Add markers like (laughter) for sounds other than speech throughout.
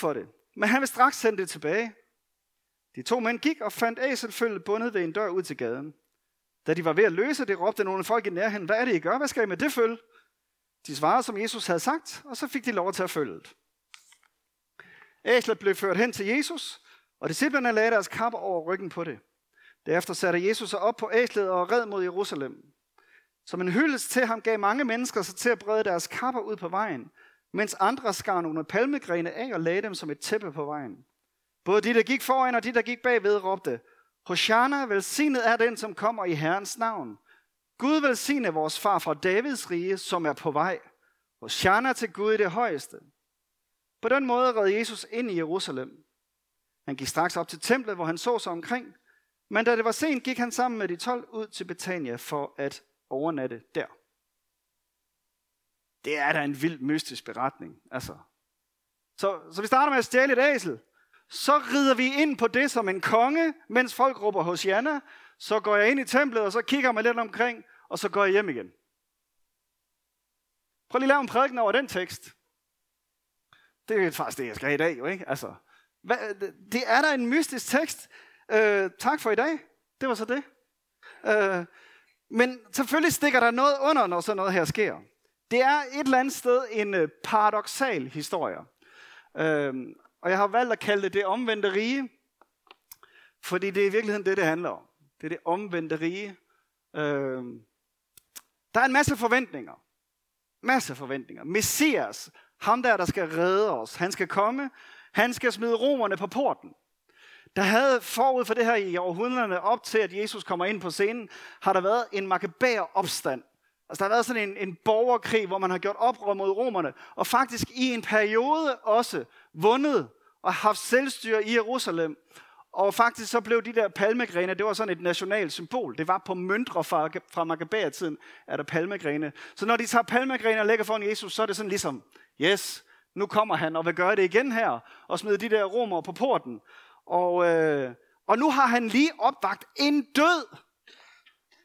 for det. Men han vil straks sende det tilbage. De to mænd gik og fandt æselfølget bundet ved en dør ud til gaden. Da de var ved at løse det, råbte nogle folk i nærheden, hvad er det, I gør? Hvad skal I med det følge? De svarede, som Jesus havde sagt, og så fik de lov at tage følget. Æslet blev ført hen til Jesus, og disciplerne lagde deres kapper over ryggen på det. Derefter satte Jesus sig op på æslet og red mod Jerusalem. Som en hyldest til ham gav mange mennesker sig til at brede deres kapper ud på vejen, mens andre skar nogle palmegrene af og lagde dem som et tæppe på vejen. Både de, der gik foran og de, der gik bagved, råbte, Hosanna, velsignet er den, som kommer i Herrens navn. Gud velsigne vores far fra Davids rige, som er på vej. Hosanna til Gud i det højeste. På den måde red Jesus ind i Jerusalem. Han gik straks op til templet, hvor han så sig omkring. Men da det var sent, gik han sammen med de 12 ud til Betania for at overnatte der. Det er da en vild mystisk beretning. Altså. Så, så vi starter med at stjæle et æsel. Så rider vi ind på det som en konge, mens folk råber hos Så går jeg ind i templet, og så kigger man lidt omkring, og så går jeg hjem igen. Prøv lige at lave en prædiken over den tekst. Det er faktisk det, jeg skal have i dag, jo ikke? Altså, hvad, det er der en mystisk tekst. Øh, tak for i dag. Det var så det. Øh, men selvfølgelig stikker der noget under, når sådan noget her sker. Det er et eller andet sted en øh, paradoxal historie. Øhm, og jeg har valgt at kalde det det omvendte rige, fordi det er i virkeligheden det, det handler om. Det er det omvendte rige. Øhm, der er en masse forventninger. Masse forventninger. Messias, ham der, der skal redde os, han skal komme, han skal smide romerne på porten. Der havde forud for det her i århundrederne op til, at Jesus kommer ind på scenen, har der været en makabær opstand. Altså der har været sådan en, en borgerkrig, hvor man har gjort oprør mod romerne, og faktisk i en periode også vundet og haft selvstyre i Jerusalem. Og faktisk så blev de der palmegrene, det var sådan et nationalt symbol. Det var på møntre fra, fra Maccabæer-tiden, er der palmegrene. Så når de tager palmegrene og lægger foran Jesus, så er det sådan ligesom, yes, nu kommer han og vil gøre det igen her, og smide de der romer på porten. Og, øh, og nu har han lige opvagt en død.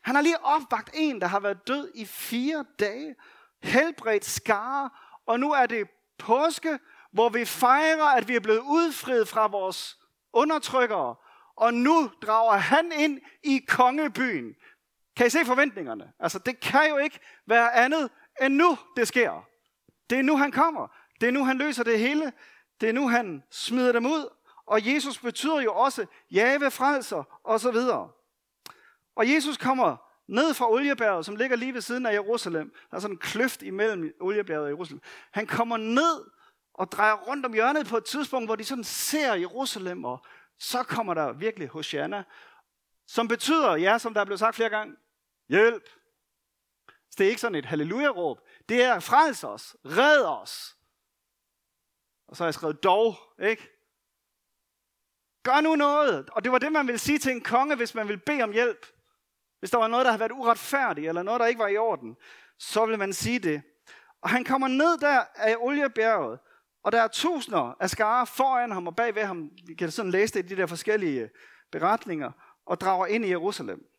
Han har lige opvagt en, der har været død i fire dage. Helbredt skare. Og nu er det påske, hvor vi fejrer, at vi er blevet udfriet fra vores undertrykkere. Og nu drager han ind i kongebyen. Kan I se forventningerne? Altså, det kan jo ikke være andet end nu, det sker. Det er nu, han kommer. Det er nu, han løser det hele. Det er nu, han smider dem ud. Og Jesus betyder jo også jave frelser og så videre. Og Jesus kommer ned fra oliebjerget, som ligger lige ved siden af Jerusalem. Der er sådan en kløft imellem oliebjerget og Jerusalem. Han kommer ned og drejer rundt om hjørnet på et tidspunkt, hvor de sådan ser Jerusalem, og så kommer der virkelig Hosanna, som betyder, ja, som der er blevet sagt flere gange, hjælp. Så det er ikke sådan et halleluja-råb. Det er frels os, red os. Og så har jeg skrevet dog, ikke? Gør nu noget. Og det var det, man ville sige til en konge, hvis man ville bede om hjælp. Hvis der var noget, der havde været uretfærdigt, eller noget, der ikke var i orden, så ville man sige det. Og han kommer ned der af oliebjerget, og der er tusinder af skare foran ham og bagved ham. Vi kan sådan læse det i de der forskellige øh, beretninger, og drager ind i Jerusalem.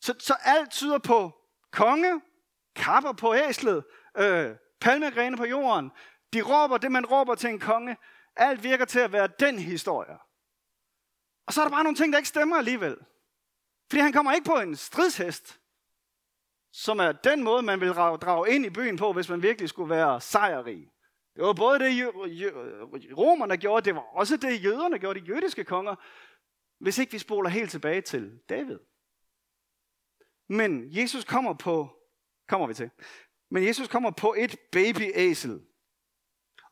Så, så alt tyder på konge, kapper på æslet, øh, palmegrene på jorden. De råber det, man råber til en konge. Alt virker til at være den historie. Og så er der bare nogle ting, der ikke stemmer alligevel. Fordi han kommer ikke på en stridshest, som er den måde, man vil drage ind i byen på, hvis man virkelig skulle være sejrrig. Det var både det, romerne gjorde, det var også det, jøderne gjorde, de jødiske konger, hvis ikke vi spoler helt tilbage til David. Men Jesus kommer på, kommer vi til, men Jesus kommer på et babyæsel.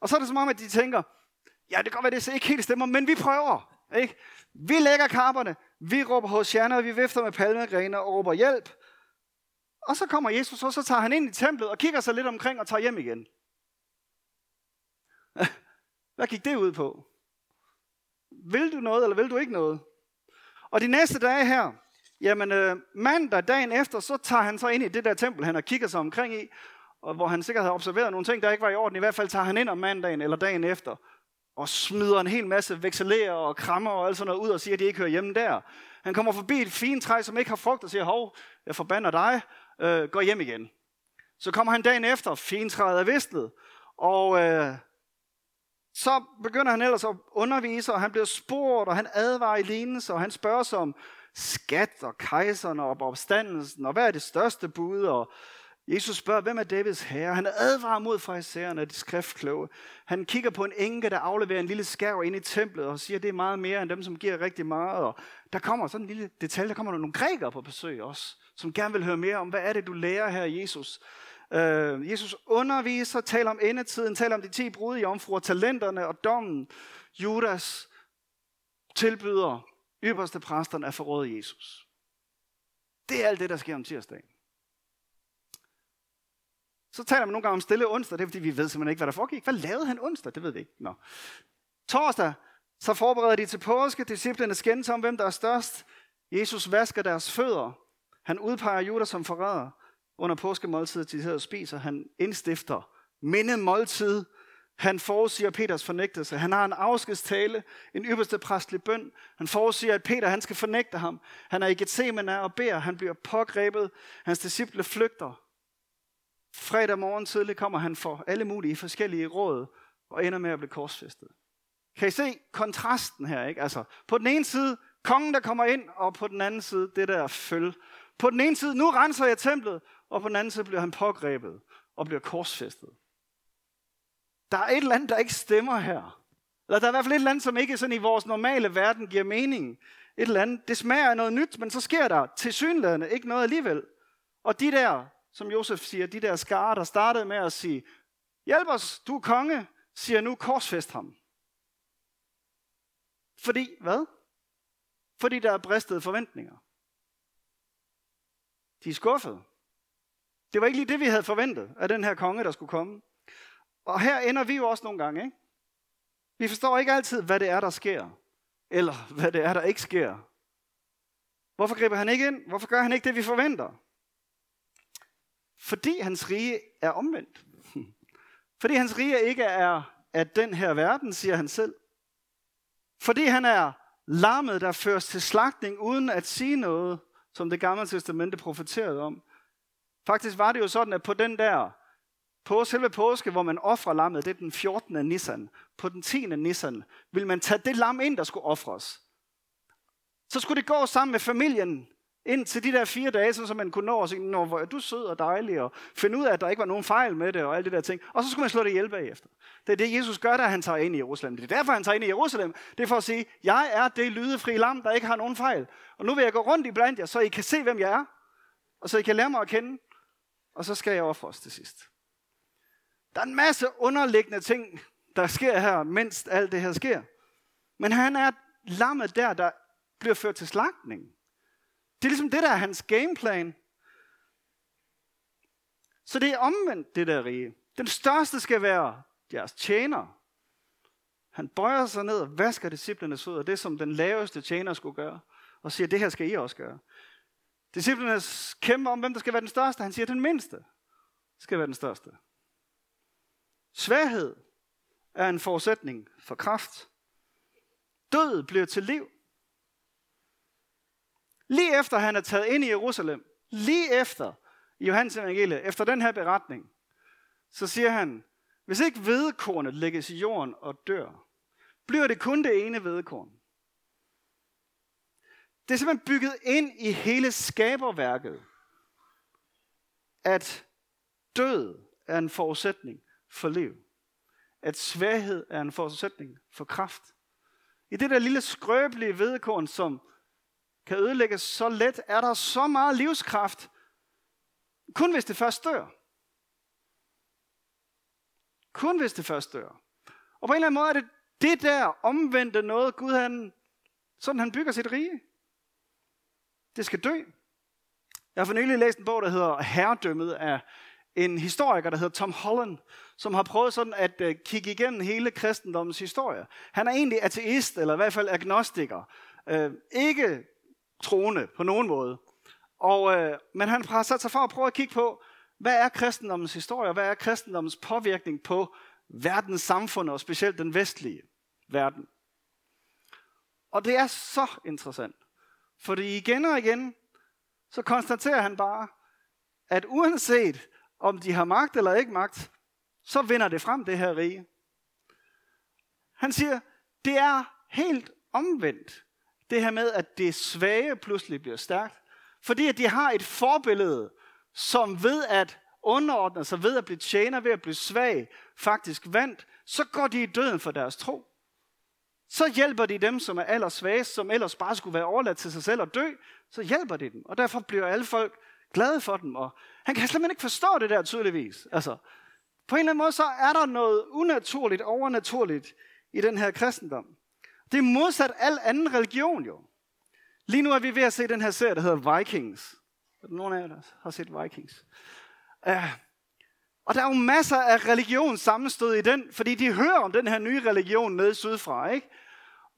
Og så er det som om, at de tænker, ja, det kan godt være, det ikke helt stemmer, men vi prøver. Ikke? Vi lægger kapperne, vi råber hos og vi vifter med palmegrene og råber hjælp. Og så kommer Jesus, og så tager han ind i templet og kigger sig lidt omkring og tager hjem igen. (laughs) Hvad gik det ud på? Vil du noget, eller vil du ikke noget? Og de næste dage her, jamen øh, mandag dagen efter, så tager han så ind i det der tempel, han har kigget sig omkring i, og hvor han sikkert har observeret nogle ting, der ikke var i orden. I hvert fald tager han ind om mandagen eller dagen efter, og smider en hel masse vekselerer og krammer og alt sådan noget ud og siger, at de ikke hører hjemme der. Han kommer forbi et fint træ, som ikke har frugt, og siger, hov, jeg forbander dig, øh, gå hjem igen. Så kommer han dagen efter, fintræet er vistet, og øh, så begynder han ellers at undervise, og han bliver spurgt, og han advarer i lignelse, og han spørger som skat og kejserne og opstandelsen, og hvad er det største bud, og Jesus spørger, hvem er Davids herre? Han advarer mod farisæerne og de skriftkloge. Han kigger på en enke, der afleverer en lille skærv ind i templet og siger, at det er meget mere end dem, som giver rigtig meget. Og der kommer sådan en lille detalje, der kommer nogle grækere på besøg også, som gerne vil høre mere om, hvad er det, du lærer her, Jesus? Øh, Jesus underviser, taler om endetiden, taler om de 10 omfruer, talenterne og dommen. Judas tilbyder ypperste præsterne at forråde Jesus. Det er alt det, der sker om tirsdagen. Så taler man nogle gange om stille onsdag, det er fordi, vi ved simpelthen ikke, hvad der foregik. Hvad lavede han onsdag? Det ved vi ikke. Nå. Torsdag, så forbereder de til påske. Disciplerne skændes om, hvem der er størst. Jesus vasker deres fødder. Han udpeger Judas som forræder. Under påskemåltidet, de hedder spiser, han indstifter mindemåltid. Han forudsiger Peters fornægtelse. Han har en afskedstale, en ypperste præstlig bøn. Han forudsiger, at Peter han skal fornægte ham. Han er i Gethsemane og beder. Han bliver pågrebet. Hans disciple flygter. Fredag morgen tidlig kommer han for alle mulige forskellige råd og ender med at blive korsfæstet. Kan I se kontrasten her? Ikke? Altså, på den ene side, kongen der kommer ind, og på den anden side, det der føl. På den ene side, nu renser jeg templet, og på den anden side bliver han pågrebet og bliver korsfæstet. Der er et eller andet, der ikke stemmer her. Eller der er i hvert fald et eller andet, som ikke sådan i vores normale verden giver mening. Et eller andet, det smager af noget nyt, men så sker der til synlædende ikke noget alligevel. Og de der som Josef siger, de der skare, der startede med at sige, hjælp os, du er konge, siger nu korsfest ham. Fordi, hvad? Fordi der er bristede forventninger. De er skuffede. Det var ikke lige det, vi havde forventet af den her konge, der skulle komme. Og her ender vi jo også nogle gange, ikke? Vi forstår ikke altid, hvad det er, der sker. Eller hvad det er, der ikke sker. Hvorfor griber han ikke ind? Hvorfor gør han ikke det, vi forventer? Fordi hans rige er omvendt. (laughs) Fordi hans rige ikke er af den her verden, siger han selv. Fordi han er lammet, der føres til slagtning, uden at sige noget, som det gamle testamente profeterede om. Faktisk var det jo sådan, at på den der, på selve påske, hvor man offrer lammet, det er den 14. Nissan. På den 10. Nissan vil man tage det lam ind, der skulle ofres. Så skulle det gå sammen med familien ind til de der fire dage, så man kunne nå og sige, Nå, hvor er du sød og dejlig, og finde ud af, at der ikke var nogen fejl med det, og alle de der ting. Og så skulle man slå det ihjel bagefter. Det er det, Jesus gør, da han tager ind i Jerusalem. Det er derfor, han tager ind i Jerusalem. Det er for at sige, jeg er det lydefri lam, der ikke har nogen fejl. Og nu vil jeg gå rundt i blandt jer, så I kan se, hvem jeg er. Og så I kan lære mig at kende. Og så skal jeg os til sidst. Der er en masse underliggende ting, der sker her, mens alt det her sker. Men han er lammet der, der bliver ført til slagtning. Det er ligesom det, der er hans gameplan. Så det er omvendt, det der rige. Den største skal være jeres tjener. Han bøjer sig ned og vasker disciplernes fødder, det som den laveste tjener skulle gøre, og siger, det her skal I også gøre. Disciplerne kæmper om, hvem der skal være den største. Han siger, den mindste skal være den største. Svaghed er en forudsætning for kraft. Død bliver til liv. Lige efter han er taget ind i Jerusalem, lige efter i Johannes evangelie, efter den her beretning, så siger han, hvis ikke vedekornet lægges i jorden og dør, bliver det kun det ene vedekorn. Det er simpelthen bygget ind i hele skaberværket, at død er en forudsætning for liv. At svaghed er en forudsætning for kraft. I det der lille skrøbelige vedkorn, som kan ødelægges så let, er der så meget livskraft, kun hvis det først dør. Kun hvis det først dør. Og på en eller anden måde er det det der omvendte noget, Gud han, sådan han bygger sit rige. Det skal dø. Jeg har for nylig læst en bog, der hedder Herredømmet af en historiker, der hedder Tom Holland, som har prøvet sådan at øh, kigge igennem hele kristendommens historie. Han er egentlig ateist, eller i hvert fald agnostiker. Øh, ikke troende på nogen måde. Og, øh, men han har sat sig for at prøve at kigge på, hvad er kristendommens historie, hvad er kristendommens påvirkning på verdens samfund, og specielt den vestlige verden. Og det er så interessant, fordi igen og igen, så konstaterer han bare, at uanset om de har magt eller ikke magt, så vinder det frem det her rige. Han siger, det er helt omvendt. Det her med, at det svage pludselig bliver stærkt. Fordi at de har et forbillede, som ved at underordne sig, ved at blive tjener, ved at blive svag, faktisk vandt, så går de i døden for deres tro. Så hjælper de dem, som er allersvagest, som ellers bare skulle være overladt til sig selv og dø, så hjælper de dem. Og derfor bliver alle folk glade for dem. Og han kan slet ikke forstå det der tydeligvis. Altså, på en eller anden måde, så er der noget unaturligt, overnaturligt i den her kristendom. Det er modsat al anden religion jo. Lige nu er vi ved at se den her serie, der hedder Vikings. Er der nogen af jer, der har set Vikings? Uh, og der er jo masser af religion sammenstød i den, fordi de hører om den her nye religion nede sydfra, ikke?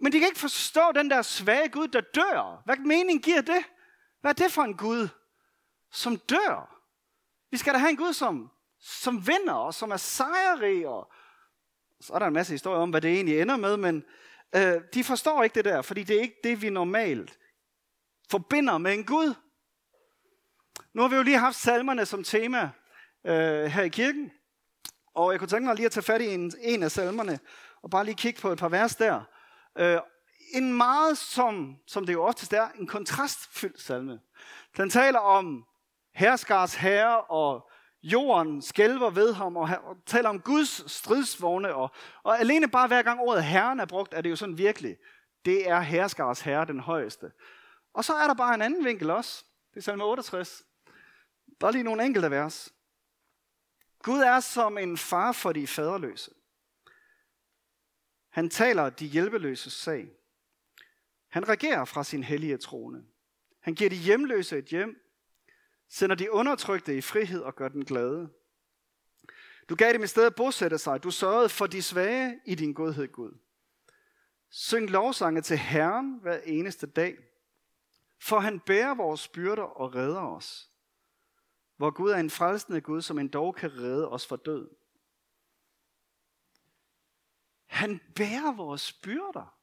Men de kan ikke forstå den der svage Gud, der dør. Hvad mening giver det? Hvad er det for en Gud, som dør? Vi skal da have en Gud, som, som vinder og som er sejrig. Og så er der en masse historier om, hvad det egentlig ender med, men øh, de forstår ikke det der, fordi det er ikke det, vi normalt forbinder med en Gud. Nu har vi jo lige haft salmerne som tema øh, her i kirken, og jeg kunne tænke mig lige at tage fat i en, en af salmerne, og bare lige kigge på et par vers der. Øh, en meget, som, som det jo oftest er, en kontrastfyldt salme. Den taler om herskars herre, og jorden skælver ved ham, og, og taler om Guds stridsvogne, og, og alene bare hver gang ordet herren er brugt, er det jo sådan virkelig, det er herskars herre, den højeste. Og så er der bare en anden vinkel også. Det er salme 68. Der er lige nogle enkelte vers. Gud er som en far for de faderløse. Han taler de hjælpeløse sag. Han regerer fra sin hellige trone. Han giver de hjemløse et hjem, sender de undertrykte i frihed og gør den glade. Du gav dem et sted at bosætte sig. Du sørgede for de svage i din godhed, Gud. Syng lovsange til Herren hver eneste dag, for han bærer vores byrder og redder os. Hvor Gud er en frelsende Gud, som en dog kan redde os fra død. Han bærer vores byrder.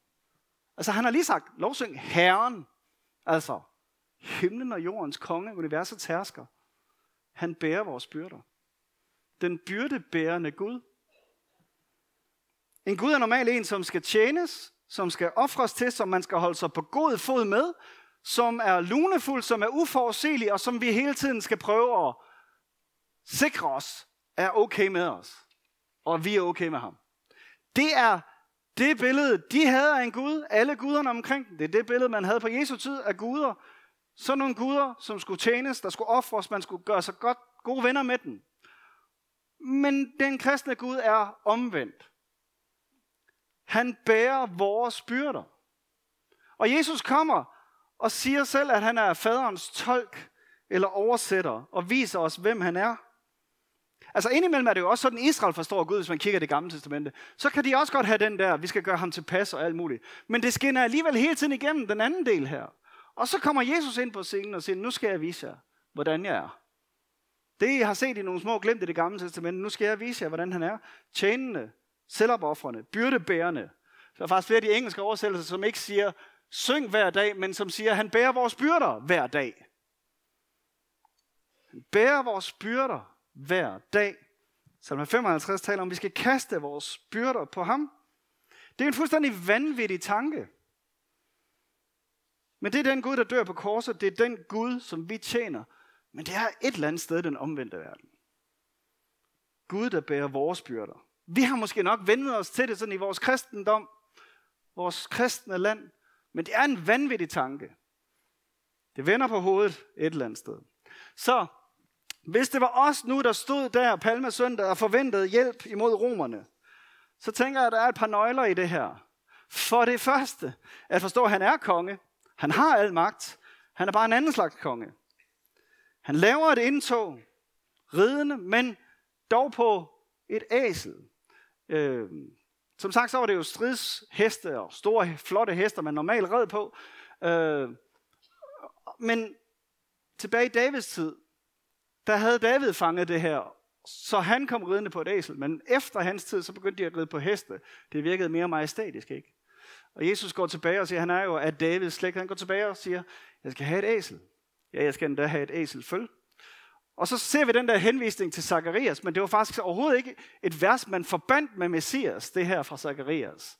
Altså han har lige sagt, lovsyng Herren. Altså himlen og jordens konge, universets hersker. Han bærer vores byrder. Den byrdebærende Gud. En Gud er normalt en, som skal tjenes, som skal ofres til, som man skal holde sig på god fod med, som er lunefuld, som er uforudsigelig, og som vi hele tiden skal prøve at sikre os, er okay med os. Og vi er okay med ham. Det er det billede, de havde af en Gud, alle guderne omkring dem. Det er det billede, man havde på Jesu tid af guder. Sådan nogle guder, som skulle tjenes, der skulle ofres, man skulle gøre sig godt, gode venner med den. Men den kristne Gud er omvendt. Han bærer vores byrder. Og Jesus kommer og siger selv, at han er faderens tolk eller oversætter og viser os, hvem han er. Altså indimellem er det jo også sådan, Israel forstår Gud, hvis man kigger det gamle testamente. Så kan de også godt have den der, vi skal gøre ham til pas og alt muligt. Men det skinner alligevel hele tiden igennem den anden del her. Og så kommer Jesus ind på scenen og siger, nu skal jeg vise jer, hvordan jeg er. Det, I har set i nogle små glimt i det gamle testamente, nu skal jeg vise jer, hvordan han er. Tjenende, selvopoffrende, byrdebærende. Der er faktisk flere af de engelske oversættelser, som ikke siger, syng hver dag, men som siger, han bærer vores byrder hver dag. Han bærer vores byrder hver dag. Salme 55 taler om, at vi skal kaste vores byrder på ham. Det er en fuldstændig vanvittig tanke. Men det er den Gud, der dør på korset. Det er den Gud, som vi tjener. Men det er et eller andet sted den omvendte verden. Gud, der bærer vores byrder. Vi har måske nok vendt os til det sådan i vores kristendom, vores kristne land. Men det er en vanvittig tanke. Det vender på hovedet et eller andet sted. Så hvis det var os nu, der stod der palmesøndag og forventede hjælp imod romerne, så tænker jeg, at der er et par nøgler i det her. For det første, at forstå, at han er konge. Han har al magt. Han er bare en anden slags konge. Han laver et indtog, ridende, men dog på et æsel. Øh, som sagt, så var det jo stridsheste og store, flotte hester, man normalt red på. Øh, men tilbage i Davids tid, der havde David fanget det her, så han kom ridende på et æsel. Men efter hans tid, så begyndte de at ride på heste. Det virkede mere majestætisk, ikke? Og Jesus går tilbage og siger, han er jo af Davids slægt. Han går tilbage og siger, jeg skal have et æsel. Ja, jeg skal endda have et æsel følge. Og så ser vi den der henvisning til Zakarias, men det var faktisk overhovedet ikke et vers, man forbandt med Messias, det her fra Zakarias.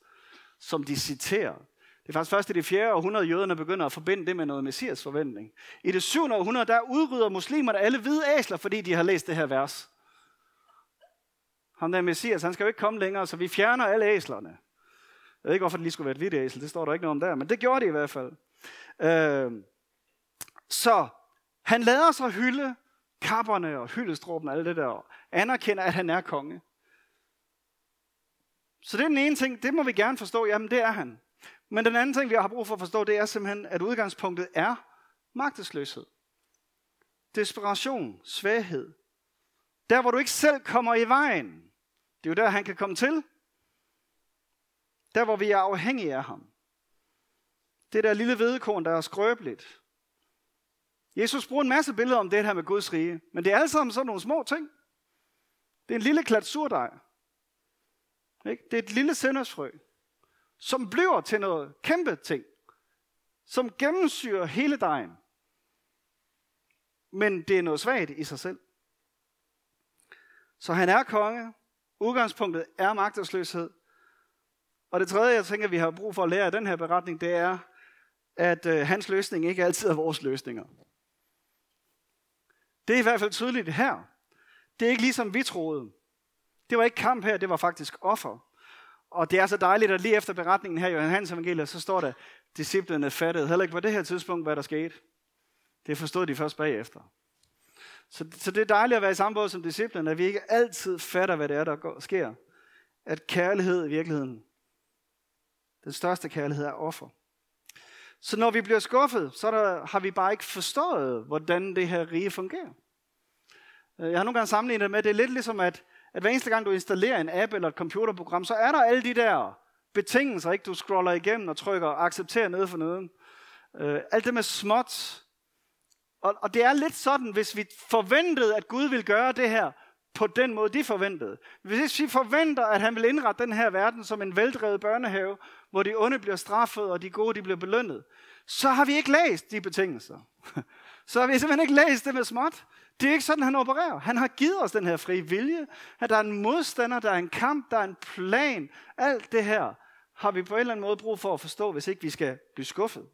som de citerer. Det er faktisk først i det 4. århundrede, jøderne begynder at forbinde det med noget messias forventning. I det 7. århundrede, der udrydder muslimerne alle hvide æsler, fordi de har læst det her vers. Ham der messias, han skal jo ikke komme længere, så vi fjerner alle æslerne. Jeg ved ikke, hvorfor det lige skulle være et hvidt æsel, det står der ikke noget om der, men det gjorde det i hvert fald. Øh, så han lader sig hylde kapperne og hyldestråben og alt det der, og anerkender, at han er konge. Så det er den ene ting, det må vi gerne forstå, jamen det er han. Men den anden ting, vi har brug for at forstå, det er simpelthen, at udgangspunktet er magtesløshed. Desperation, svaghed. Der, hvor du ikke selv kommer i vejen. Det er jo der, han kan komme til. Der, hvor vi er afhængige af ham. Det der lille vedkorn, der er skrøbeligt. Jesus bruger en masse billeder om det her med Guds rige, men det er alle sammen sådan nogle små ting. Det er en lille klat surdej. Ikke? Det er et lille sendersfrø, som bliver til noget kæmpe ting, som gennemsyrer hele dejen. Men det er noget svagt i sig selv. Så han er konge. Udgangspunktet er magtesløshed. Og det tredje, jeg tænker, vi har brug for at lære af den her beretning, det er, at øh, hans løsning ikke altid er vores løsninger. Det er i hvert fald tydeligt her. Det er ikke ligesom vi troede. Det var ikke kamp her, det var faktisk offer. Og det er så dejligt, at lige efter beretningen her i Johannes evangeliet, så står der, disciplene fattede heller ikke på det her tidspunkt, hvad der skete. Det forstod de først bagefter. Så, så det er dejligt at være i samme båd som disciplene, at vi ikke altid fatter, hvad det er, der går, sker. At kærlighed i virkeligheden, den største kærlighed er offer. Så når vi bliver skuffet, så der, har vi bare ikke forstået, hvordan det her rige fungerer. Øh, jeg har nogle gange sammenlignet det med, at det er lidt ligesom, at, at hver eneste gang du installerer en app eller et computerprogram, så er der alle de der betingelser, ikke? du scroller igennem og trykker accepter nede for neden. Uh, alt det med småt. Og, og det er lidt sådan, hvis vi forventede, at Gud ville gøre det her på den måde, de forventede. Hvis vi forventer, at han vil indrette den her verden som en veldrevet børnehave, hvor de onde bliver straffet, og de gode de bliver belønnet, så har vi ikke læst de betingelser. (laughs) Så har vi simpelthen ikke læst det med småt. Det er ikke sådan, han opererer. Han har givet os den her frie vilje, at der er en modstander, der er en kamp, der er en plan. Alt det her har vi på en eller anden måde brug for at forstå, hvis ikke vi skal blive skuffet.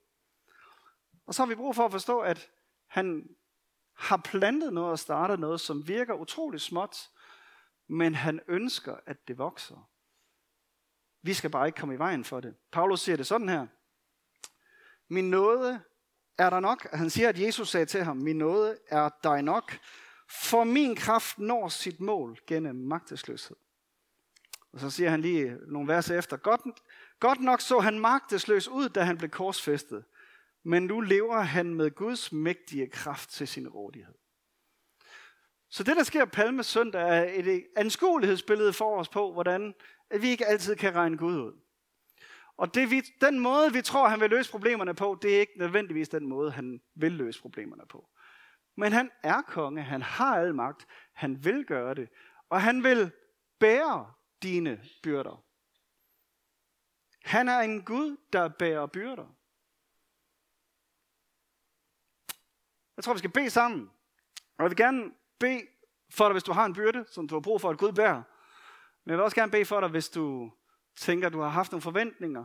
Og så har vi brug for at forstå, at han har plantet noget og startet noget, som virker utroligt småt, men han ønsker, at det vokser. Vi skal bare ikke komme i vejen for det. Paulus siger det sådan her. Min nåde er der nok. Han siger, at Jesus sagde til ham, min nåde er dig nok, for min kraft når sit mål gennem magtesløshed. Og så siger han lige nogle vers efter, godt, godt nok så han magtesløs ud, da han blev korsfæstet, men nu lever han med Guds mægtige kraft til sin rådighed. Så det, der sker på Palme søndag, er et anskuelighedsbillede for os på, hvordan vi ikke altid kan regne Gud ud. Og det, vi, den måde, vi tror, han vil løse problemerne på, det er ikke nødvendigvis den måde, han vil løse problemerne på. Men han er konge, han har al magt, han vil gøre det, og han vil bære dine byrder. Han er en Gud, der bærer byrder. Jeg tror, vi skal bede sammen. Og jeg vil gerne bede for dig, hvis du har en byrde, som du har brug for, at Gud bærer. Men jeg vil også gerne bede for dig, hvis du tænker, at du har haft nogle forventninger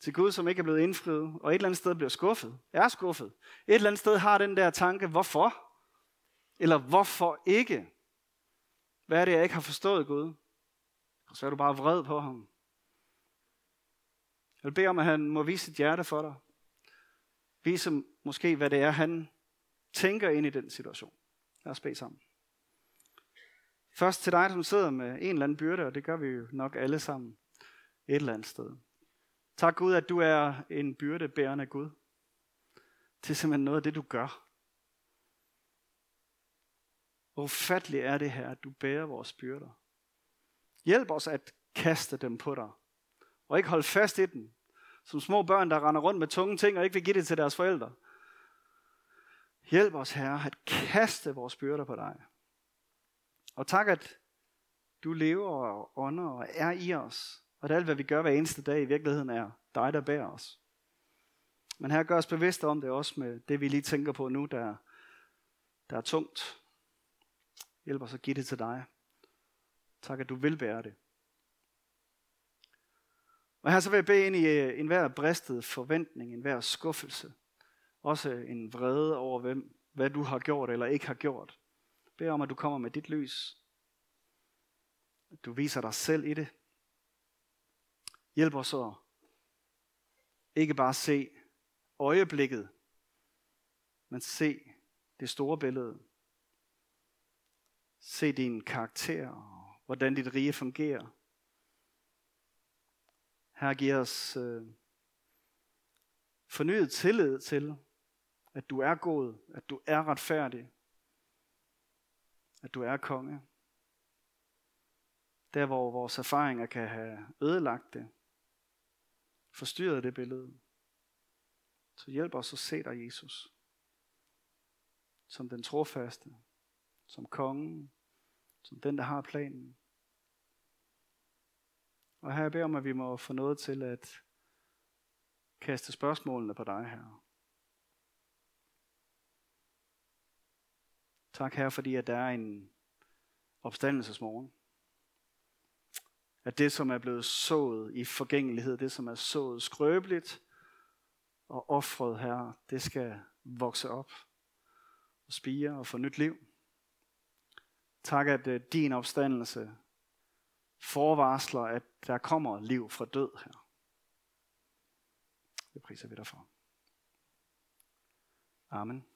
til Gud, som ikke er blevet indfriet, og et eller andet sted bliver skuffet, er skuffet. Et eller andet sted har den der tanke, hvorfor? Eller hvorfor ikke? Hvad er det, jeg ikke har forstået Gud? Og så er du bare vred på ham. Jeg vil bede om, at han må vise sit hjerte for dig. Vise måske, hvad det er, han tænker ind i den situation. Lad os bede sammen. Først til dig, som sidder med en eller anden byrde, og det gør vi jo nok alle sammen et eller andet sted. Tak Gud, at du er en byrdebærende Gud. Det er simpelthen noget af det, du gør. Hvor ufatteligt er det her, at du bærer vores byrder. Hjælp os at kaste dem på dig. Og ikke holde fast i dem. Som små børn, der render rundt med tunge ting og ikke vil give det til deres forældre. Hjælp os, Herre, at kaste vores byrder på dig. Og tak, at du lever og ånder og er i os. Og at alt, hvad vi gør hver eneste dag, i virkeligheden er dig, der bærer os. Men her gør os bevidste om det også med det, vi lige tænker på nu, der, der er tungt. Hjælp os at give det til dig. Tak, at du vil bære det. Og her så vil jeg bede ind i øh, enhver bristet forventning, enhver skuffelse. Også en vrede over, hvem, hvad du har gjort eller ikke har gjort. Bed om, at du kommer med dit lys. At du viser dig selv i det. Hjælp os så ikke bare se øjeblikket, men se det store billede. Se din karakter og hvordan dit rige fungerer. Her giver os øh, fornyet tillid til, at du er god, at du er retfærdig, at du er konge. Der hvor vores erfaringer kan have ødelagt det, forstyrret det billede, så hjælp os at se dig, Jesus, som den trofaste, som kongen, som den, der har planen. Og her jeg beder om, at vi må få noget til at kaste spørgsmålene på dig her. Tak her, fordi at der er en opstandelsesmorgen. At det, som er blevet sået i forgængelighed, det, som er sået skrøbeligt og offret her, det skal vokse op og spire og få nyt liv. Tak, at øh, din opstandelse forvarsler, at der kommer liv fra død her. Det priser vi dig for. Amen.